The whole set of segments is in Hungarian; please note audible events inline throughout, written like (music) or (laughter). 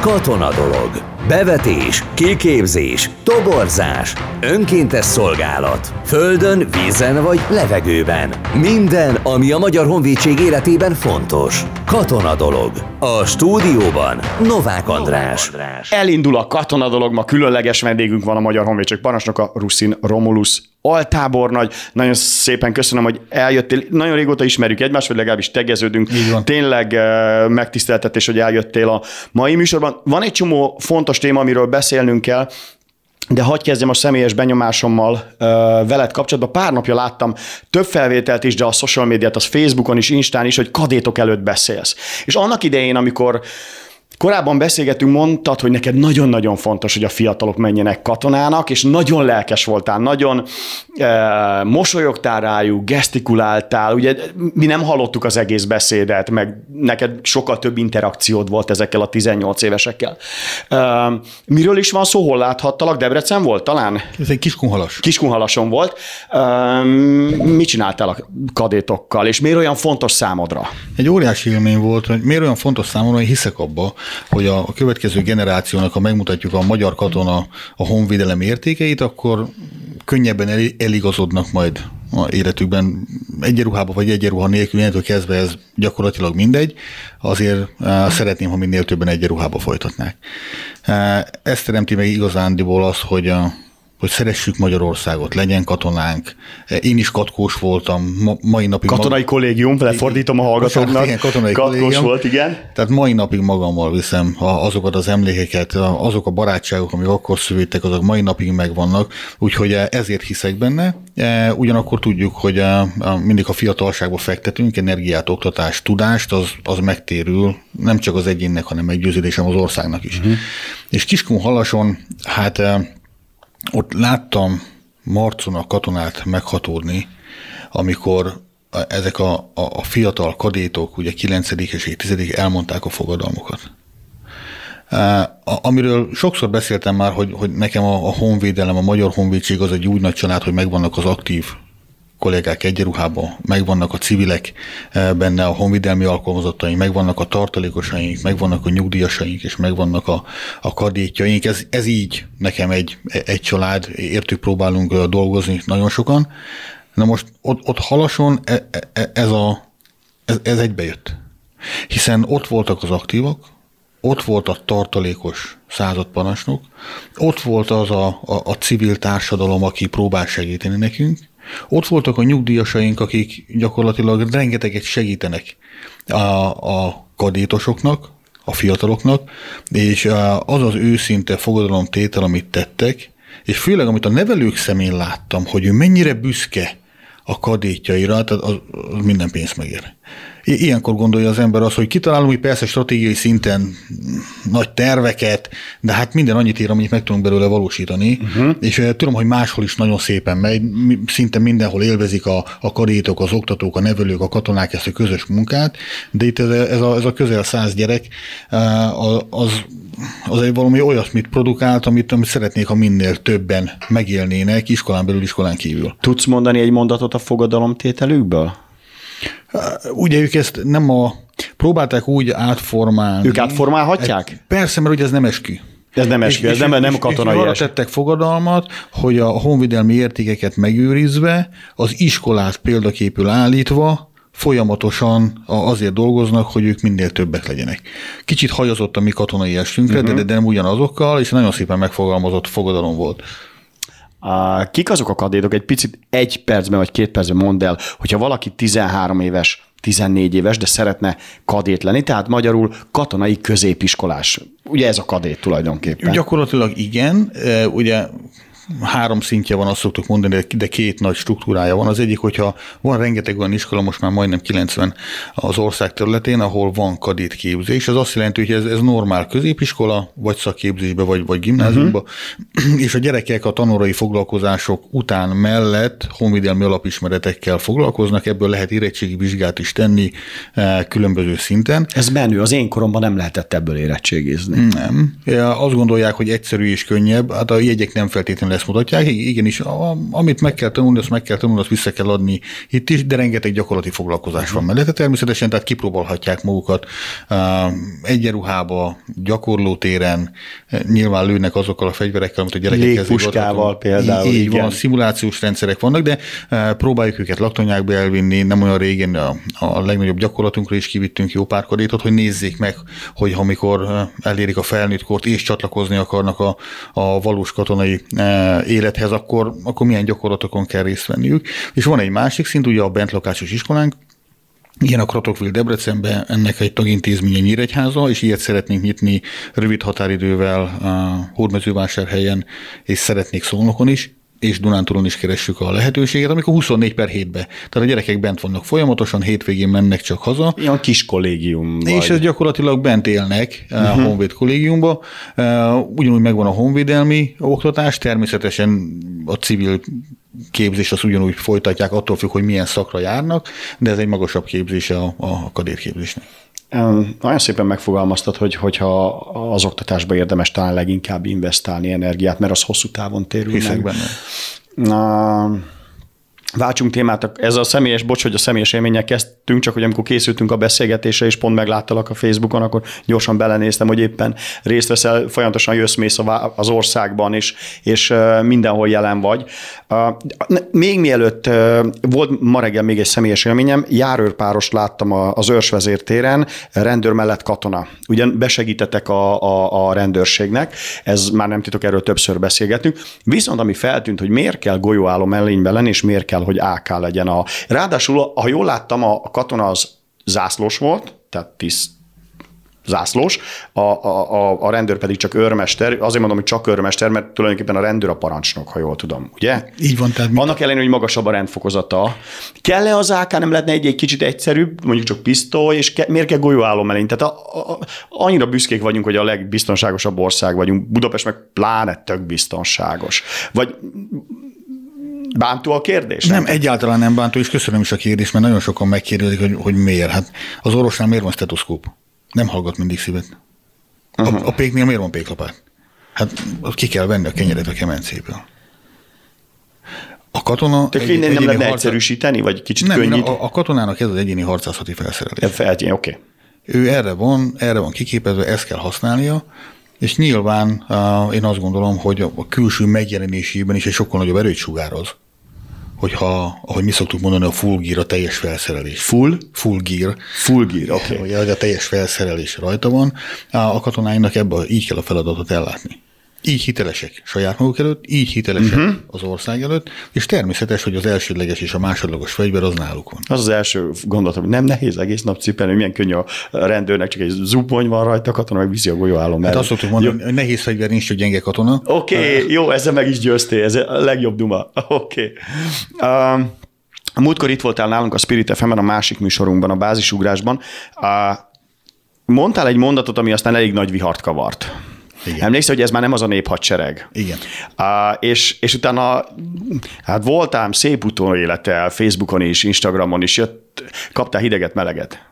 Katona dolog. Bevetés, kiképzés, toborzás, önkéntes szolgálat. Földön, vízen vagy levegőben. Minden, ami a Magyar Honvédség életében fontos. Katona dolog. A stúdióban Novák András. Elindul a katona dolog, ma különleges vendégünk van a Magyar Honvédség parancsnoka, Ruszin Romulus altábornagy. Nagyon szépen köszönöm, hogy eljöttél. Nagyon régóta ismerjük egymást, vagy legalábbis tegeződünk. Tényleg eh, megtiszteltetés, hogy eljöttél a mai műsorban. Van egy csomó fontos téma, amiről beszélnünk kell, de hagyj kezdjem a személyes benyomásommal uh, veled kapcsolatban. Pár napja láttam több felvételt is, de a social médiát, az Facebookon is, Instán is, hogy kadétok előtt beszélsz. És annak idején, amikor Korábban beszélgetünk, mondtad, hogy neked nagyon-nagyon fontos, hogy a fiatalok menjenek katonának, és nagyon lelkes voltál, nagyon e, mosolyogtál rájuk, gesztikuláltál, ugye mi nem hallottuk az egész beszédet, meg neked sokkal több interakciód volt ezekkel a 18 évesekkel. E, miről is van szó, hol láthattalak? Debrecen volt talán? Ez egy kiskunhalas. Kiskunhalason volt. E, mit csináltál a kadétokkal, és miért olyan fontos számodra? Egy óriási élmény volt, hogy miért olyan fontos számomra, hogy hiszek abba, hogy a következő generációnak, ha megmutatjuk a magyar katona a honvédelem értékeit, akkor könnyebben eligazodnak majd a életükben egyenruhába vagy egyenruha nélkül, innentől kezdve ez gyakorlatilag mindegy, azért szeretném, ha minél többen egyenruhába folytatnák. Ezt teremti meg igazándiból az, hogy a hogy szeressük Magyarországot, legyen katonánk. Én is katkós voltam, ma, mai napig... Katonai mag... kollégium, lefordítom a hallgatóknak. Igen, katonai katkós kollégium. volt, igen. Tehát mai napig magammal viszem azokat az emlékeket, azok a barátságok, amik akkor szülődtek, azok mai napig megvannak, úgyhogy ezért hiszek benne. Ugyanakkor tudjuk, hogy mindig a fiatalságba fektetünk, energiát, oktatást, tudást, az, az megtérül, nem csak az egyénnek, hanem meggyőződésem az országnak is. Uh-huh. És Kiskun Halason, hát ott láttam Marcon a katonát meghatódni, amikor ezek a, a, a fiatal kadétok, ugye 9. és 10. elmondták a fogadalmukat. Amiről sokszor beszéltem már, hogy, hogy nekem a, a honvédelem, a magyar honvédség az egy úgy nagy család, hogy megvannak az aktív kollégák egyenruhában, megvannak a civilek eh, benne, a honvidelmi alkalmazottaink, megvannak a tartalékosaink, megvannak a nyugdíjasaink, és megvannak a, a kadétjaink. Ez, ez így nekem egy, egy család, értük próbálunk eh, dolgozni nagyon sokan. Na most ott, ott halason e, e, ez, a, ez, ez egybejött. Hiszen ott voltak az aktívak, ott volt a tartalékos századparancsnok, ott volt az a, a, a civil társadalom, aki próbál segíteni nekünk, ott voltak a nyugdíjasaink, akik gyakorlatilag rengeteget segítenek a, a kadétosoknak, a fiataloknak, és az az őszinte fogadalomtétel, amit tettek, és főleg, amit a nevelők szemén láttam, hogy ő mennyire büszke a kadétjaira, tehát az, az minden pénzt megér. Ilyenkor gondolja az ember azt, hogy kitalálunk, hogy persze stratégiai szinten nagy terveket, de hát minden annyit ér, amit meg tudunk belőle valósítani, uh-huh. és uh, tudom, hogy máshol is nagyon szépen megy, szinte mindenhol élvezik a, a karétok, az oktatók, a nevelők, a katonák ezt a közös munkát, de itt ez a, ez a, ez a közel száz gyerek, uh, az, az egy valami olyasmit produkált, amit, amit szeretnék, ha minél többen megélnének, iskolán belül, iskolán kívül. Tudsz mondani egy mondatot a fogadalomtételükből? Ugye ők ezt nem a, próbálták úgy átformálni. Ők átformálhatják? Persze, mert ugye ez nem eskü. Ez nem eskü, ez nem, nem katonai és, és tettek fogadalmat, hogy a honvidelmi értékeket megőrizve, az iskolát példaképül állítva, folyamatosan azért dolgoznak, hogy ők minél többek legyenek. Kicsit hajazott a mi katonai estünkre, uh-huh. de, de nem ugyanazokkal, és nagyon szépen megfogalmazott fogadalom volt. Kik azok a kadétok? Egy picit egy percben vagy két percben mondd el, hogyha valaki 13 éves, 14 éves, de szeretne kadét lenni, tehát magyarul katonai középiskolás. Ugye ez a kadét tulajdonképpen. Gyakorlatilag igen. Ugye három szintje van, azt szoktuk mondani, de két nagy struktúrája van. Az egyik, hogyha van rengeteg olyan iskola, most már majdnem 90 az ország területén, ahol van kadét képzés, az azt jelenti, hogy ez, ez normál középiskola, vagy szakképzésbe, vagy, vagy gimnáziumba, uh-huh. és a gyerekek a tanórai foglalkozások után mellett honvédelmi alapismeretekkel foglalkoznak, ebből lehet érettségi vizsgát is tenni eh, különböző szinten. Ez menő, az én koromban nem lehetett ebből érettségizni. Nem. Azt gondolják, hogy egyszerű és könnyebb, hát a jegyek nem feltétlenül ezt mutatják. Igenis, amit meg kell tanulni, azt meg kell tanulni, azt vissza kell adni itt is, de rengeteg gyakorlati foglalkozás van mellette. Természetesen, tehát kipróbálhatják magukat egyenruhába, gyakorlótéren, nyilván lőnek azokkal a fegyverekkel, amit a gyerekek Légpuskával például. Így, így van, szimulációs rendszerek vannak, de próbáljuk őket laktanyákba elvinni, nem olyan régen a, a legnagyobb gyakorlatunkra is kivittünk jó pár kadétot, hogy nézzék meg, hogy amikor elérik a felnőtt kort és csatlakozni akarnak a, a valós katonai élethez, akkor, akkor milyen gyakorlatokon kell részt venniük. És van egy másik szint, ugye a bentlakásos iskolánk, Ilyen a Krotokvil Debrecenben, ennek egy tagintézménye Nyíregyháza, és ilyet szeretnénk nyitni rövid határidővel a Hódmezővásárhelyen, és szeretnék Szolnokon is és Dunántúlon is keressük a lehetőséget, amikor 24 per 7-be. Tehát a gyerekek bent vannak folyamatosan, hétvégén mennek csak haza. Ilyen kis kollégium. És ez gyakorlatilag bent élnek uh-huh. a mhm. Honvéd kollégiumba. Eh, ugyanúgy megvan a honvédelmi oktatás, természetesen a civil képzés az ugyanúgy folytatják, attól függ, hogy milyen szakra járnak, de ez egy magasabb képzése a, a kadétképzésnek. Nagyon szépen megfogalmaztad, hogy, hogyha az oktatásba érdemes talán leginkább investálni energiát, mert az hosszú távon térül Hiszek meg. benne. Váltsunk témát, ez a személyes, bocs, hogy a személyes élmények kezdtünk, csak hogy amikor készültünk a beszélgetésre, és pont megláttalak a Facebookon, akkor gyorsan belenéztem, hogy éppen részt veszel, folyamatosan jössz mész az országban, és, és mindenhol jelen vagy. Még mielőtt volt ma reggel még egy személyes élményem, járőrpárost láttam az őrsvezértéren, rendőr mellett katona. Ugyan besegítettek a, a, a rendőrségnek, ez már nem titok, erről többször beszélgetünk. Viszont ami feltűnt, hogy miért kell golyóálló mellényben lenni, és miért kell kell, hogy AK legyen a... Ráadásul, ha jól láttam, a katona az zászlós volt, tehát tiszt, zászlós, a, a, a, a rendőr pedig csak őrmester. Azért mondom, hogy csak őrmester, mert tulajdonképpen a rendőr a parancsnok, ha jól tudom, ugye? Így van. Tehát Annak ellenére, hogy magasabb a rendfokozata. Kell-e az AK, nem lehetne egy, egy kicsit egyszerűbb, mondjuk csak pisztoly, és ke, miért kell golyóálló mellé? Tehát a, a, annyira büszkék vagyunk, hogy a legbiztonságosabb ország vagyunk. Budapest meg pláne tök biztonságos. Vagy Bántó a kérdés? Nem, nem, egyáltalán nem bántó, és köszönöm is a kérdést, mert nagyon sokan megkérdezik, hogy, hogy miért. Hát az orvosnál miért van stetoszkóp? Nem hallgat mindig szívet. A, uh-huh. a péknél miért van péklapát? Hát ki kell venni a kenyeret a kemencéből. A katona... Te egy, nem lehetne harca... egyszerűsíteni, vagy kicsit nem, könnyít? A, a katonának ez az egyéni harcászati felszerelés. Feltény, oké. Okay. Ő erre van, erre van kiképezve, ezt kell használnia, és nyilván én azt gondolom, hogy a külső megjelenésében is egy sokkal nagyobb erőt sugároz hogyha, ahogy mi szoktuk mondani, a full gear a teljes felszerelés. Full? Full gear. Full gear, oké. Okay. A teljes felszerelés rajta van, a katonáinak ebben így kell a feladatot ellátni így hitelesek saját maguk előtt, így hitelesek uh-huh. az ország előtt, és természetes, hogy az elsődleges és a másodlagos fegyver az náluk van. Az az első gondolatom, hogy nem nehéz egész nap cipelni, milyen könnyű a rendőrnek, csak egy zubony van rajta, katona meg viszi a golyóálló Hát azt szoktuk mondani, hogy nehéz fegyver nincs, hogy gyenge katona. Oké, okay, uh, jó, ezzel meg is győztél, ez a legjobb duma. (laughs) Oké. Okay. Um, a múltkor itt voltál nálunk a Spirit fm a másik műsorunkban, a bázisugrásban. Uh, mondtál egy mondatot, ami aztán elég nagy vihart kavart. Igen. Emlékszel, hogy ez már nem az a néphadsereg? Igen. Uh, és, és utána hát voltám szép utóélete Facebookon is, Instagramon is, jött, kaptál hideget, meleget.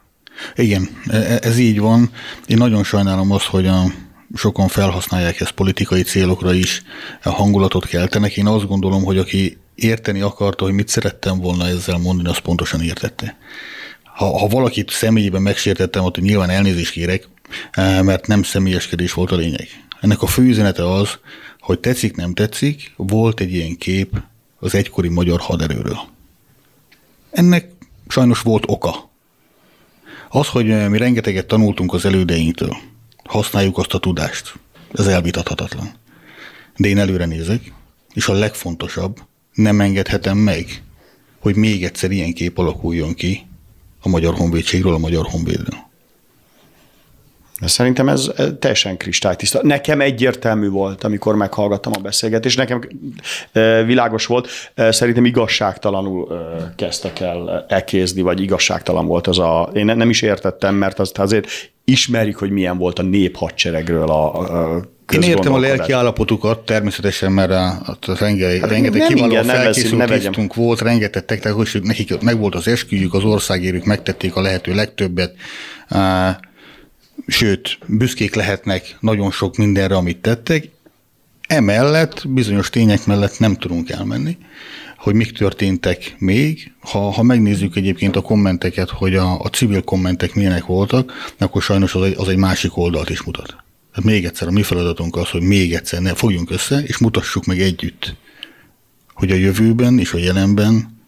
Igen, e, e, ez így van. Én nagyon sajnálom azt, hogy a, sokan felhasználják ezt politikai célokra is, a hangulatot keltenek. Én azt gondolom, hogy aki érteni akarta, hogy mit szerettem volna ezzel mondani, az pontosan értette. Ha, ha valakit személyében megsértettem, ott nyilván elnézést kérek, mert nem személyeskedés volt a lényeg. Ennek a fő üzenete az, hogy tetszik, nem tetszik, volt egy ilyen kép az egykori magyar haderőről. Ennek sajnos volt oka. Az, hogy eh, mi rengeteget tanultunk az elődeinktől, használjuk azt a tudást, ez elvitathatatlan. De én előre nézek, és a legfontosabb, nem engedhetem meg, hogy még egyszer ilyen kép alakuljon ki a Magyar Honvédségről, a Magyar Honvédről. Szerintem ez teljesen kristálytiszta. Nekem egyértelmű volt, amikor meghallgattam a beszélgetést, nekem világos volt, szerintem igazságtalanul kezdtek el elkézni, vagy igazságtalan volt az a... Én nem is értettem, mert azt azért ismerjük, hogy milyen volt a néphadseregről a, a én értem a lelki állapotukat természetesen, mert a, a rengeteg, hát rengeteg kiváló felkészült tisztunk volt, rengeteg technikus, nekik meg volt az esküjük, az országérük megtették a lehető legtöbbet sőt, büszkék lehetnek nagyon sok mindenre, amit tettek. Emellett bizonyos tények mellett nem tudunk elmenni, hogy mik történtek még. Ha, ha megnézzük egyébként a kommenteket, hogy a, a civil kommentek milyenek voltak, akkor sajnos az egy, az egy másik oldalt is mutat. Tehát még egyszer, a mi feladatunk az, hogy még egyszer ne fogjunk össze, és mutassuk meg együtt, hogy a jövőben és a jelenben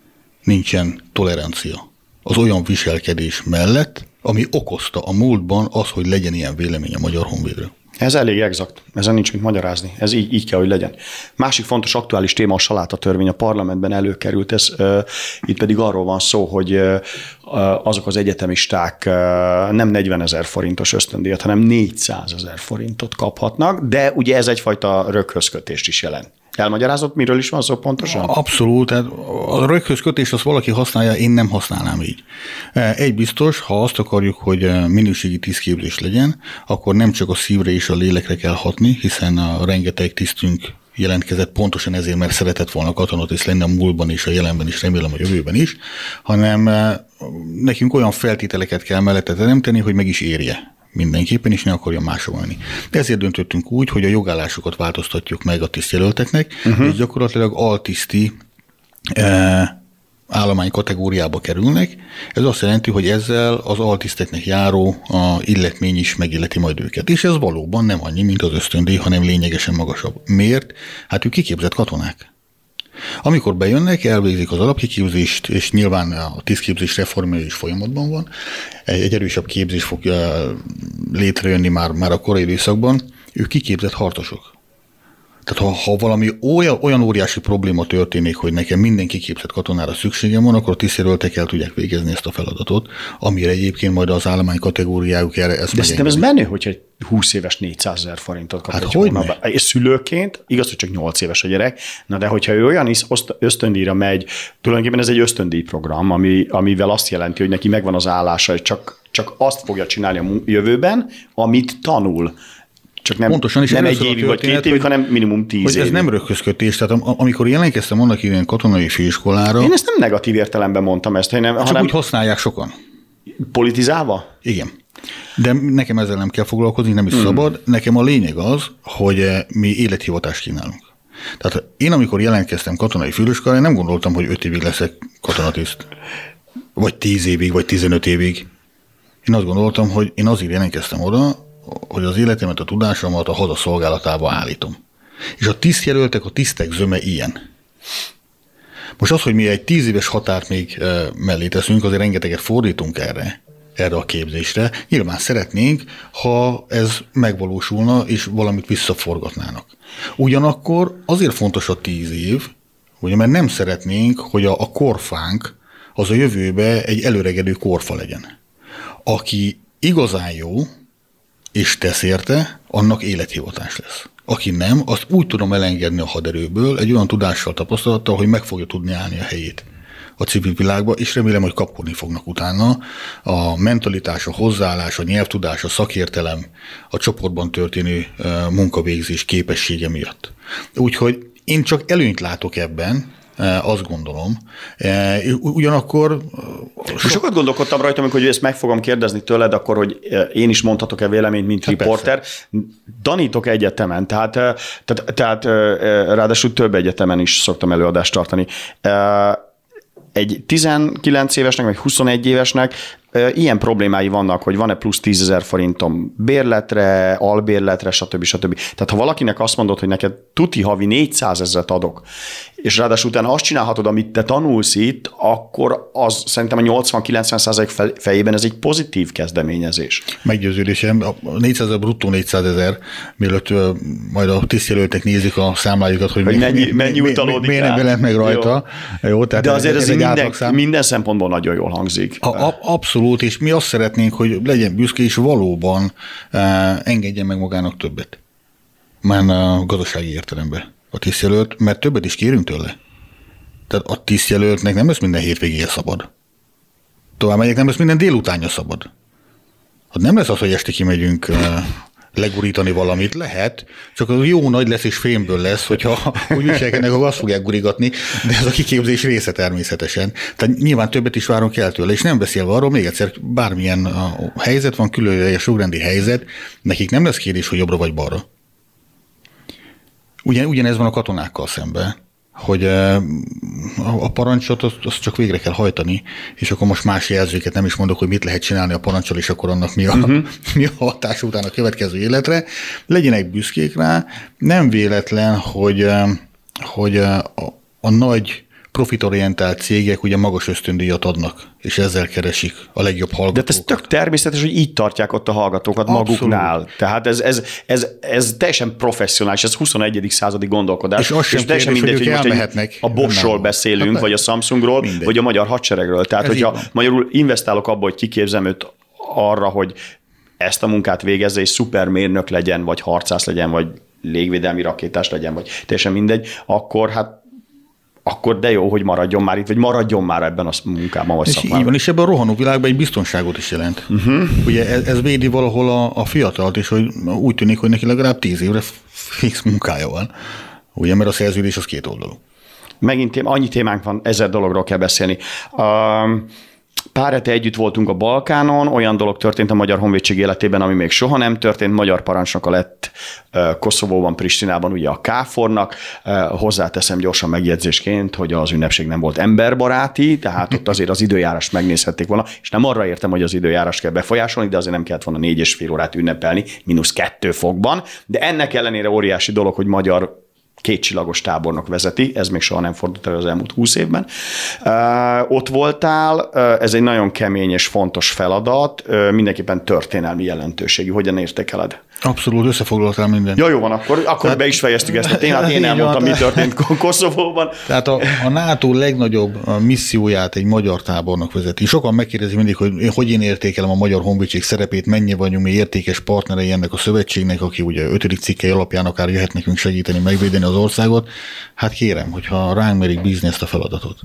nincsen tolerancia az olyan viselkedés mellett, ami okozta a múltban az, hogy legyen ilyen vélemény a Magyar Honvédről. Ez elég exakt, ezen nincs mit magyarázni, ez így, így kell, hogy legyen. Másik fontos aktuális téma a saláta törvény a parlamentben előkerült, ez, itt pedig arról van szó, hogy azok az egyetemisták nem 40 ezer forintos ösztöndíjat, hanem 400 ezer forintot kaphatnak, de ugye ez egyfajta röghözkötést is jelent. Elmagyarázott, miről is van szó pontosan? Abszolút, tehát a röghöz kötés azt valaki használja, én nem használnám így. Egy biztos, ha azt akarjuk, hogy minőségi tisztképzés legyen, akkor nem csak a szívre és a lélekre kell hatni, hiszen a rengeteg tisztünk jelentkezett pontosan ezért, mert szeretett volna katonatiszt lenni a múltban és a jelenben is, remélem a jövőben is, hanem nekünk olyan feltételeket kell mellette teremteni, hogy meg is érje mindenképpen, és ne akarja másolni. De ezért döntöttünk úgy, hogy a jogállásokat változtatjuk meg a tisztjelölteknek, uh-huh. és gyakorlatilag altiszti e, állomány kategóriába kerülnek. Ez azt jelenti, hogy ezzel az altiszteknek járó a illetmény is megilleti majd őket. És ez valóban nem annyi, mint az ösztöndíj, hanem lényegesen magasabb. Miért? Hát ők kiképzett katonák. Amikor bejönnek, elvégzik az alapkiképzést, és nyilván a tisztképzés reformja is folyamatban van, egy, erősebb képzés fog létrejönni már, már a korai időszakban, ők kiképzett harcosok. Tehát ha, ha valami olyan, olyan óriási probléma történik, hogy nekem mindenki képzett katonára szükségem van, akkor a tisztjelöltek el tudják végezni ezt a feladatot, amire egyébként majd az állomány kategóriájuk erre ezt De szerintem ez menő, hogy egy 20 éves 400 ezer forintot kap Hát egy hogy. És szülőként, igaz, hogy csak 8 éves a gyerek, na de hogyha ő olyan is ösztöndíjra megy, tulajdonképpen ez egy ösztöndíj program, ami, amivel azt jelenti, hogy neki megvan az állása, és csak, csak azt fogja csinálni a jövőben, amit tanul. Csak nem, Pontosan, és nem egy évig vagy két évig, hanem minimum tíz Hogy ez nem röghözkötés, tehát am- amikor jelentkeztem annak ilyen katonai főiskolára, Én ezt nem negatív értelemben mondtam ezt, hanem, csak hanem úgy használják sokan. politizálva? Igen. De nekem ezzel nem kell foglalkozni, nem is mm. szabad. Nekem a lényeg az, hogy eh, mi élethivatást kínálunk. Tehát én, amikor jelentkeztem katonai főiskolára, nem gondoltam, hogy öt évig leszek katonatiszt. Vagy tíz évig, vagy tizenöt évig. Én azt gondoltam, hogy én azért jelentkeztem oda, hogy az életemet, a tudásomat a haza szolgálatába állítom. És a tisztjelöltek, a tisztek zöme ilyen. Most az, hogy mi egy tíz éves határt még eh, mellé teszünk, azért rengeteget fordítunk erre, erre a képzésre. Nyilván szeretnénk, ha ez megvalósulna, és valamit visszaforgatnának. Ugyanakkor azért fontos a tíz év, ugye, mert nem szeretnénk, hogy a, a korfánk az a jövőbe egy előregedő korfa legyen. Aki igazán jó, és tesz érte, annak élethivatás lesz. Aki nem, azt úgy tudom elengedni a haderőből egy olyan tudással, tapasztalattal, hogy meg fogja tudni állni a helyét a civil világba, és remélem, hogy kapkodni fognak utána a mentalitás, a hozzáállás, a nyelvtudás, a szakértelem, a csoportban történő munkavégzés képessége miatt. Úgyhogy én csak előnyt látok ebben, azt gondolom. Ugyanakkor So... Sokat gondolkodtam rajta, amikor hogy ezt meg fogom kérdezni tőled, akkor, hogy én is mondhatok-e véleményt, mint hát riporter. Tanítok egyetemen, tehát, tehát, tehát ráadásul több egyetemen is szoktam előadást tartani. Egy 19 évesnek, vagy 21 évesnek ilyen problémái vannak, hogy van-e plusz 10 ezer forintom bérletre, albérletre, stb. stb. Tehát ha valakinek azt mondod, hogy neked tuti havi 400 ezeret adok, és ráadásul utána azt csinálhatod, amit te tanulsz itt, akkor az szerintem a 80-90 százalék fejében ez egy pozitív kezdeményezés. Meggyőződésem, a 400 ezer bruttó 400 ezer, mielőtt majd a tisztjelöltek nézik a számlájukat, hogy, hogy mi, mennyi, mi, mennyi mi, mi, miért nem jelent meg rajta. Jó. Jó, tehát De azért ez, ez minden, átlagszám. minden szempontból nagyon jól hangzik. A, a, abszolút, és mi azt szeretnénk, hogy legyen büszke, és valóban uh, engedjen meg magának többet. Már a gazdasági értelemben a tisztjelölt, mert többet is kérünk tőle. Tehát a tisztjelöltnek nem lesz minden hétvégéje szabad. Tovább megyek, nem lesz minden délutánja szabad. Hát nem lesz az, hogy este kimegyünk uh, legurítani valamit. Lehet, csak az jó nagy lesz és fémből lesz, hogyha (laughs) úgy viselkednek, akkor azt fogják gurigatni, de ez a kiképzés része természetesen. Tehát nyilván többet is várunk el tőle, és nem beszélve arról, még egyszer, bármilyen a helyzet van, különleges jogrendi helyzet, nekik nem lesz kérdés, hogy jobbra vagy balra. Ugyan, ugyanez van a katonákkal szemben, hogy a parancsot azt, azt csak végre kell hajtani, és akkor most más jelzőket nem is mondok, hogy mit lehet csinálni a parancsal, és akkor annak mi a, uh-huh. (laughs) mi a hatás után a következő életre. Legyenek büszkék rá. Nem véletlen, hogy, hogy a, a nagy profitorientált cégek ugye magas ösztöndíjat adnak, és ezzel keresik a legjobb hallgatókat. De ez tök természetes, hogy így tartják ott a hallgatókat Abszolút. maguknál. Tehát ez, ez, ez, ez teljesen professzionális, ez 21. századi gondolkodás. És, az sem és teljesen mindegy, hogy, hogy most egy, a Boschról beszélünk, hát, vagy a Samsungról, mindegy. vagy a magyar hadseregről. Tehát, ez hogyha magyarul investálok abba, hogy kiképzem őt arra, hogy ezt a munkát végezze, és szupermérnök legyen, vagy harcász legyen, vagy légvédelmi rakétás legyen, vagy teljesen mindegy, akkor hát akkor de jó, hogy maradjon már itt, vagy maradjon már ebben a munkában, vagy és szakmában. Így van, és ebben a rohanó világban egy biztonságot is jelent. Uh-huh. Ugye ez, ez védi valahol a, a fiatalt, és hogy úgy tűnik, hogy neki legalább tíz évre fix munkája van. Ugye, mert a szerződés az két oldalú. Megint annyi témánk van, ezer dologról kell beszélni. Um, Pár hete együtt voltunk a Balkánon, olyan dolog történt a Magyar Honvédség életében, ami még soha nem történt. Magyar parancsnoka lett Koszovóban, Pristinában ugye a Káfornak. Hozzáteszem gyorsan megjegyzésként, hogy az ünnepség nem volt emberbaráti, tehát ott azért az időjárást megnézhették volna, és nem arra értem, hogy az időjárást kell befolyásolni, de azért nem kellett volna négy és fél órát ünnepelni, mínusz kettő fokban. De ennek ellenére óriási dolog, hogy magyar kétcsillagos tábornok vezeti, ez még soha nem fordult el az elmúlt húsz évben. Ott voltál, ez egy nagyon kemény és fontos feladat, mindenképpen történelmi jelentőségű. Hogyan értékeled? Abszolút összefoglaltál mindent. Ja, jó van, akkor, akkor Tehát, be is fejeztük ezt a (laughs) témát, én elmondtam, mi történt Koszovóban. Tehát a, a NATO legnagyobb misszióját egy magyar tábornok vezeti. Sokan megkérdezik mindig, hogy én, hogy én értékelem a Magyar Honvédség szerepét, mennyi vagyunk mi értékes partnerei ennek a szövetségnek, aki ugye ötödik cikke alapján akár jöhet nekünk segíteni, megvédeni az országot. Hát kérem, hogyha ránk merik bízni ezt a feladatot,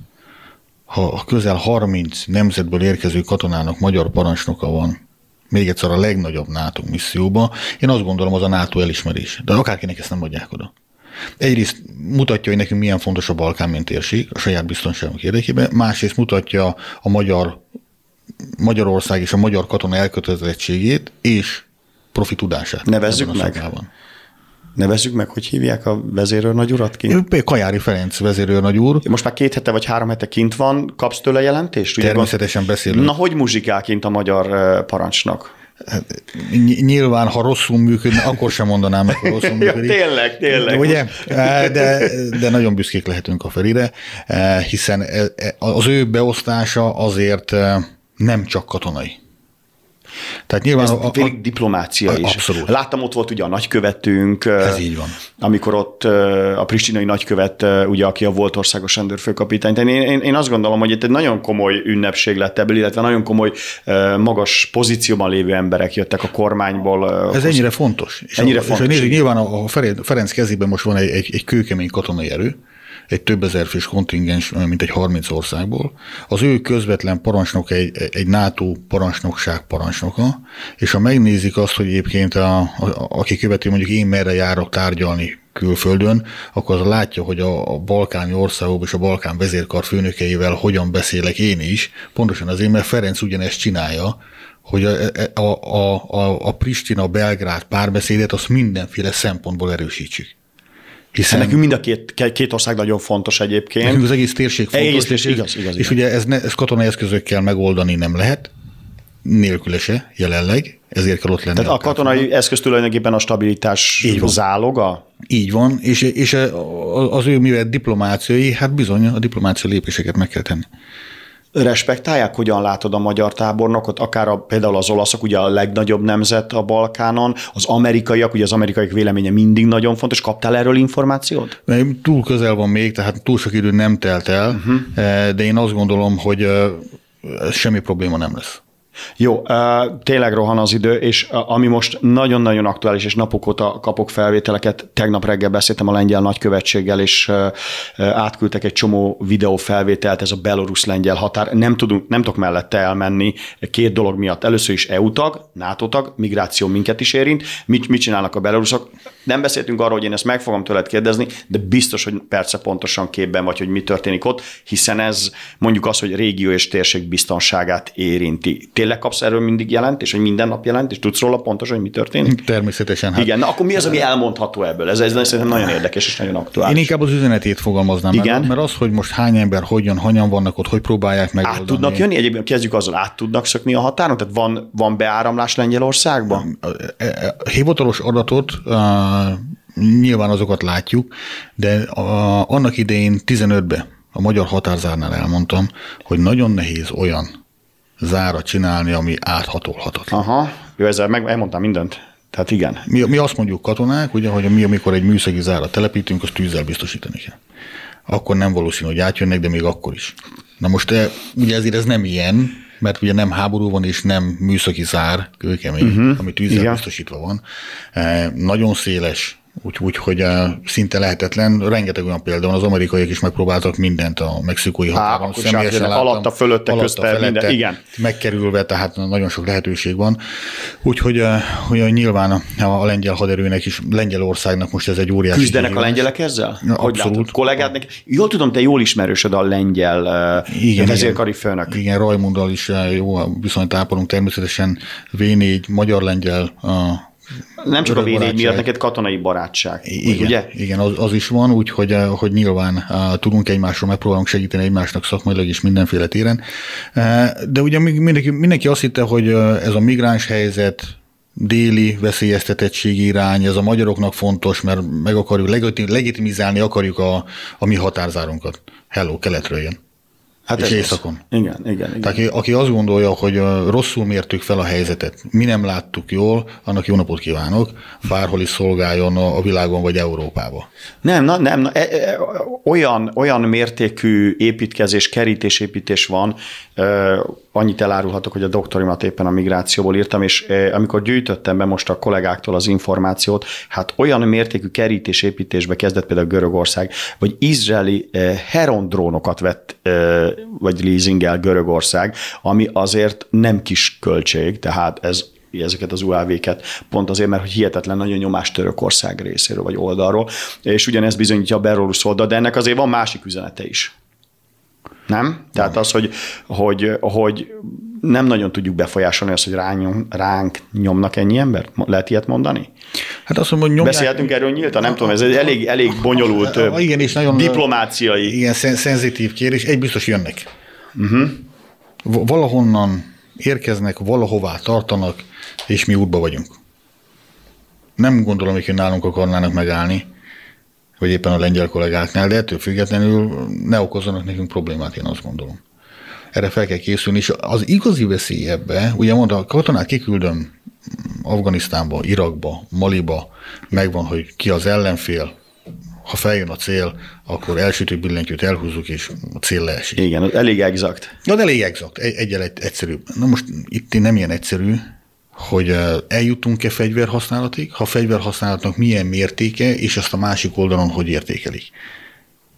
ha közel 30 nemzetből érkező katonának magyar parancsnoka van, még egyszer a legnagyobb NATO misszióba, én azt gondolom, az a NATO elismerés. De akárkinek ezt nem adják oda. Egyrészt mutatja, hogy nekünk milyen fontos a Balkán, mint térség, a saját biztonságunk érdekében, másrészt mutatja a magyar, Magyarország és a magyar katona elkötelezettségét és profi tudását. Nevezzük meg. Szakmában. Nevezzük meg, hogy hívják a vezérőrnagy urat ki? Kajári Ferenc vezérőrnagy úr. Most már két hete vagy három hete kint van, kapsz tőle jelentést? Ugye Természetesen beszélünk. Na, hogy muzsikál kint a magyar parancsnak? Hát, nyilván, ha rosszul működne, akkor sem mondanám, hogy rosszul (laughs) működik. ja, tényleg, tényleg. Ugye? De, de nagyon büszkék lehetünk a Ferire, hiszen az ő beosztása azért nem csak katonai. Tehát nyilván Ez a, a, diplomácia a, is. Abszolút. Láttam, ott volt ugye a nagykövetünk. Ez így van. Amikor ott a pristinai nagykövet, ugye, aki a volt országos rendőrfőkapitány. én, én, én azt gondolom, hogy itt egy nagyon komoly ünnepség lett ebből, illetve nagyon komoly, magas pozícióban lévő emberek jöttek a kormányból. Ez ennyire fontos. És ennyire a, fontos. És nézzük, nyilván a Ferenc kezében most van egy, egy, egy kőkemény katonai erő, egy több ezer fős kontingens, mint egy 30 országból. Az ő közvetlen parancsnok egy, egy NATO parancsnokság parancsnoka, és ha megnézik azt, hogy egyébként a, a, aki követi mondjuk én merre járok tárgyalni külföldön, akkor az látja, hogy a, a balkáni országok és a balkán vezérkar főnökeivel hogyan beszélek én is, pontosan azért, mert Ferenc ugyanezt csinálja, hogy a, a, a, a, Pristina-Belgrád párbeszédet azt mindenféle szempontból erősítsük. Hiszen nekünk mind a két, két ország nagyon fontos egyébként. Nekünk az egész térség fontos. Egész térség, igaz, igaz, és igaz. ugye ez, ne, ez katonai eszközökkel megoldani nem lehet, nélküle se jelenleg, ezért kell ott lenni. Tehát a, katonai eszköz tulajdonképpen a stabilitás Így van. záloga? Így van, és, és az ő mivel diplomáciai, hát bizony a diplomáciai lépéseket meg kell tenni respektálják, hogyan látod a magyar tábornokot, akár a, például az olaszok, ugye a legnagyobb nemzet a Balkánon, az amerikaiak, ugye az amerikaiak véleménye mindig nagyon fontos. Kaptál erről információt? Túl közel van még, tehát túl sok idő nem telt el, uh-huh. de én azt gondolom, hogy semmi probléma nem lesz. Jó, tényleg rohan az idő, és ami most nagyon-nagyon aktuális, és napok óta kapok felvételeket, tegnap reggel beszéltem a lengyel nagykövetséggel, és átküldtek egy csomó videó felvételt, ez a belorusz-lengyel határ, nem, tudunk, nem tudok mellette elmenni két dolog miatt. Először is EU tag, NATO tag, migráció minket is érint, mit, mit csinálnak a beloruszok. Nem beszéltünk arról, hogy én ezt meg fogom tőled kérdezni, de biztos, hogy perce pontosan képben vagy, hogy mi történik ott, hiszen ez mondjuk az, hogy régió és térség biztonságát érinti tényleg kapsz erről mindig jelent, és hogy minden nap jelent, és tudsz róla pontosan, hogy mi történik? Természetesen. Hát Igen, na akkor mi az, ami elmondható ebből? Ez, ez szerintem nagyon érdekes és nagyon aktuális. Én inkább az üzenetét fogalmaznám Igen. meg, mert az, hogy most hány ember, hogyan, hanyan vannak ott, hogy próbálják megoldani. át tudnak jönni? Egyébként kezdjük azzal, át tudnak szökni a határon? Tehát van, van beáramlás Lengyelországban? E- e- hivatalos adatot nyilván azokat látjuk, de a, annak idején 15-ben a magyar határzárnál elmondtam, hogy nagyon nehéz olyan zára csinálni, ami áthatolhatatlan. Aha, jó, ezzel meg elmondtam mindent. Tehát igen. Mi, mi azt mondjuk katonák, ugye, hogy mi, amikor egy műszaki zárat telepítünk, azt tűzzel biztosítani kell. Akkor nem valószínű, hogy átjönnek, de még akkor is. Na most eh, ugye ezért ez nem ilyen, mert ugye nem háború van, és nem műszaki zár, kőkemény, uh-huh. ami tűzzel Igen. biztosítva van. Eh, Nagyon széles, úgyhogy hogy eh, szinte lehetetlen. Rengeteg olyan példa van, az amerikaiak is megpróbáltak mindent a mexikói határon. is Személyesen láttam. alatta, fölötte, közte, minden, igen. Megkerülve, tehát nagyon sok lehetőség van. Úgyhogy eh, hogy nyilván a, a lengyel haderőnek is, Lengyelországnak most ez egy óriási Küzdenek a kihívás. lengyelek ezzel? Ja, Hogy abszolút. látod? Kollégádnak? Jól tudom, te jól ismerősöd a lengyel uh, vezérkari főnök. Igen, Rajmunddal is eh, jó viszonyt ápolunk, természetesen V4, magyar-lengyel a Nem csak a örök V4 barátság. miatt, neked katonai barátság. igen, Ugye? igen az, az, is van, úgyhogy eh, hogy nyilván eh, tudunk egymásról, megpróbálunk segíteni egymásnak szakmailag is mindenféle téren. Eh, De ugye mindenki, mindenki azt hitte, hogy ez a migráns helyzet, déli veszélyeztetettségi irány, ez a magyaroknak fontos, mert meg akarjuk legiti- legitimizálni akarjuk a, a mi határzárunkat. Hello, keletről jön. Hát És ez az. éjszakon. Igen, igen, igen. Tehát aki, azt gondolja, hogy rosszul mértük fel a helyzetet, mi nem láttuk jól, annak jó napot kívánok, bárhol is szolgáljon a világon vagy Európában. Nem, na, nem, na, e, e, olyan, olyan mértékű építkezés, kerítésépítés van, annyit elárulhatok, hogy a doktorimat éppen a migrációból írtam, és e, amikor gyűjtöttem be most a kollégáktól az információt, hát olyan mértékű kerítésépítésbe kezdett például Görögország, vagy izraeli e, Heron drónokat vett, e, vagy leasingel Görögország, ami azért nem kis költség, tehát ez ezeket az UAV-ket, pont azért, mert hogy hihetetlen nagyon nyomás Törökország részéről vagy oldalról, és ugyanezt bizonyítja a belorusz oldal, de ennek azért van másik üzenete is. Nem? Tehát az, hogy, hogy, hogy nem nagyon tudjuk befolyásolni azt, hogy ránk, ránk nyomnak ennyi embert? Lehet ilyet mondani? Hát azt mondom, hogy nyomják, Beszélhetünk erről nyíltan? Nem tudom, ez egy elég, elég bonyolult Ah, igen, és nagyon- diplomáciai. igen, szen- szenzitív kérdés, egy biztos jönnek. Uh-huh. Valahonnan érkeznek, valahová tartanak, és mi útba vagyunk. Nem gondolom, hogy nálunk akarnának megállni, vagy éppen a lengyel kollégáknál, de ettől függetlenül ne okozzanak nekünk problémát, én azt gondolom. Erre fel kell készülni, és az igazi veszély ebbe, ugye mondta, a katonát kiküldöm Afganisztánba, Irakba, Maliba, megvan, hogy ki az ellenfél, ha feljön a cél, akkor elsütő billentyűt elhúzzuk, és a cél leesik. Igen, elég exakt. De elég exakt, egy, egyel egy, egyszerűbb. Na most itt nem ilyen egyszerű, hogy eh, eljutunk-e fegyverhasználatig, ha fegyverhasználatnak milyen mértéke, és ezt a másik oldalon hogy értékelik.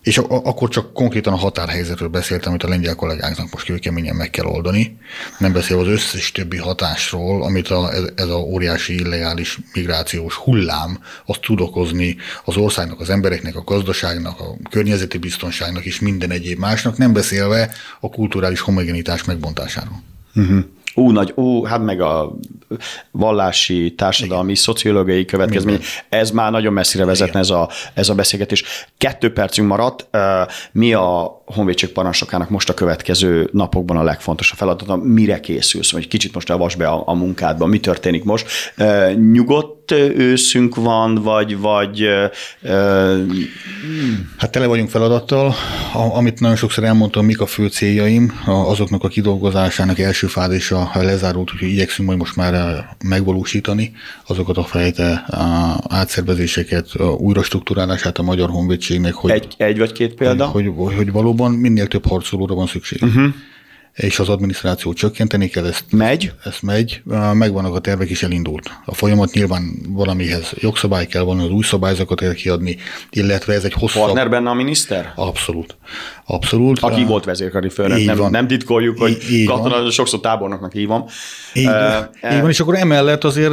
És akkor csak konkrétan a határhelyzetről beszéltem, amit a lengyel kollégáknak most kőkeményen meg kell oldani, nem beszélve az összes többi hatásról, amit a, ez, ez a óriási illegális migrációs hullám azt tud okozni az országnak, az embereknek, a gazdaságnak, a környezeti biztonságnak és minden egyéb másnak, nem beszélve a kulturális homogenitás megbontásáról. Ú, nagy, ú, hát meg a vallási, társadalmi, szociológiai következmény, ez már nagyon messzire vezetne ez a, ez a beszélgetés. Kettő percünk maradt. Mi a honvédség parancsnokának most a következő napokban a legfontosabb feladata? Mire készülsz? Vagy kicsit most avasd be a, a munkádba, mi történik most? Ö, Nyugodt őszünk van, vagy, vagy ö, Hát tele vagyunk feladattal, amit nagyon sokszor elmondtam, mik a fő céljaim, azoknak a kidolgozásának első fázisa lezárult, úgyhogy igyekszünk majd most már megvalósítani azokat a fejte átszervezéseket, újra struktúrálását a Magyar Honvédségnek, hogy, egy, egy vagy két példa? hogy, hogy, hogy valóban minél több harcolóra van szükség. Uh-huh. És az adminisztrációt csökkenteni kell, ezt Megy? ez megy, megvannak a tervek is elindult. A folyamat nyilván valamihez jogszabály kell, valami az új szabályzatot kell kiadni, illetve ez egy hosszabb... Partner benne a miniszter? Abszolút. Abszolút. Aki volt vezérkari főnök, nem, van. nem titkoljuk, hogy Így- katona, sokszor tábornoknak hívom. Így, Ö, így van, és akkor emellett azért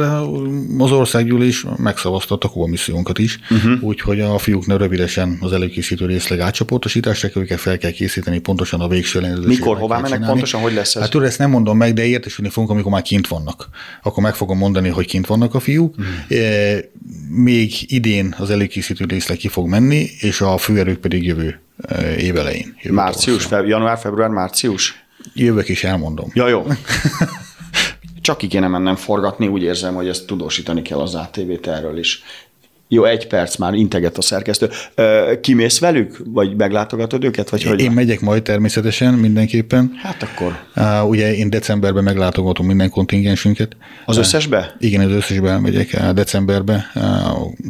az országgyűlés megszavazta a komissziónkat is, uh-huh. úgyhogy a fiúknak rövidesen az előkészítő részleg átcsoportosításra őket fel kell készíteni, pontosan a végső ellenőrzésére Mikor, hová mennek csinálni. pontosan hogy lesz ez? Hát tudod, ezt nem mondom meg, de értesülni fogunk, amikor már kint vannak. Akkor meg fogom mondani, hogy kint vannak a fiúk. Mm. Még idén az előkészítő részlet ki fog menni, és a főerők pedig jövő év elején. Jövő március, fe, január, február, március? Jövök is elmondom. Ja, jó. (laughs) Csak ki kéne mennem forgatni, úgy érzem, hogy ezt tudósítani kell az ATV-t erről is. Jó, egy perc már integet a szerkesztő. Kimész velük, vagy meglátogatod őket? Vagy hogy én megyek majd természetesen, mindenképpen. Hát akkor. Uh, ugye én decemberben meglátogatom minden kontingensünket. Az összesbe? Igen, az összesbe megyek uh, decemberbe. Uh,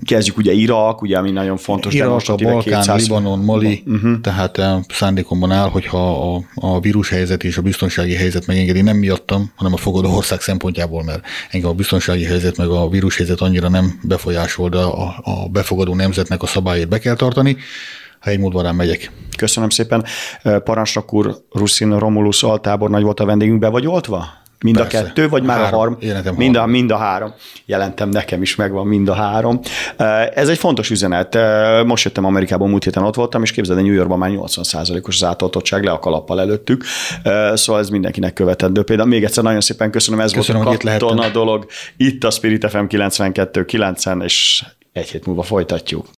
Kezdjük ugye Irak, ugye, ami nagyon fontos. Irak, a Balkán, 200... Libanon, Mali, uh-huh. tehát uh, szándékomban áll, hogyha a, a vírushelyzet és a biztonsági helyzet megengedi, nem miattam, hanem a fogadó ország szempontjából, mert engem a biztonsági helyzet meg a vírushelyzet annyira nem befolyásol, de a a, befogadó nemzetnek a szabályait be kell tartani, ha egy rám megyek. Köszönöm szépen. Parancsnok úr, Russin Romulus altábor nagy volt a vendégünk, be vagy oltva? Mind Persze. a kettő, vagy már három. a harm? Mind a, mind a három. Jelentem, nekem is megvan mind a három. Ez egy fontos üzenet. Most jöttem Amerikából, múlt héten ott voltam, és képzeld, New Yorkban már 80%-os az átoltottság, le a kalappal előttük. Szóval ez mindenkinek követendő. Például még egyszer nagyon szépen köszönöm, ez köszönöm, volt a katona dolog. Itt a Spirit FM 92.9-en, és egy hét múlva folytatjuk.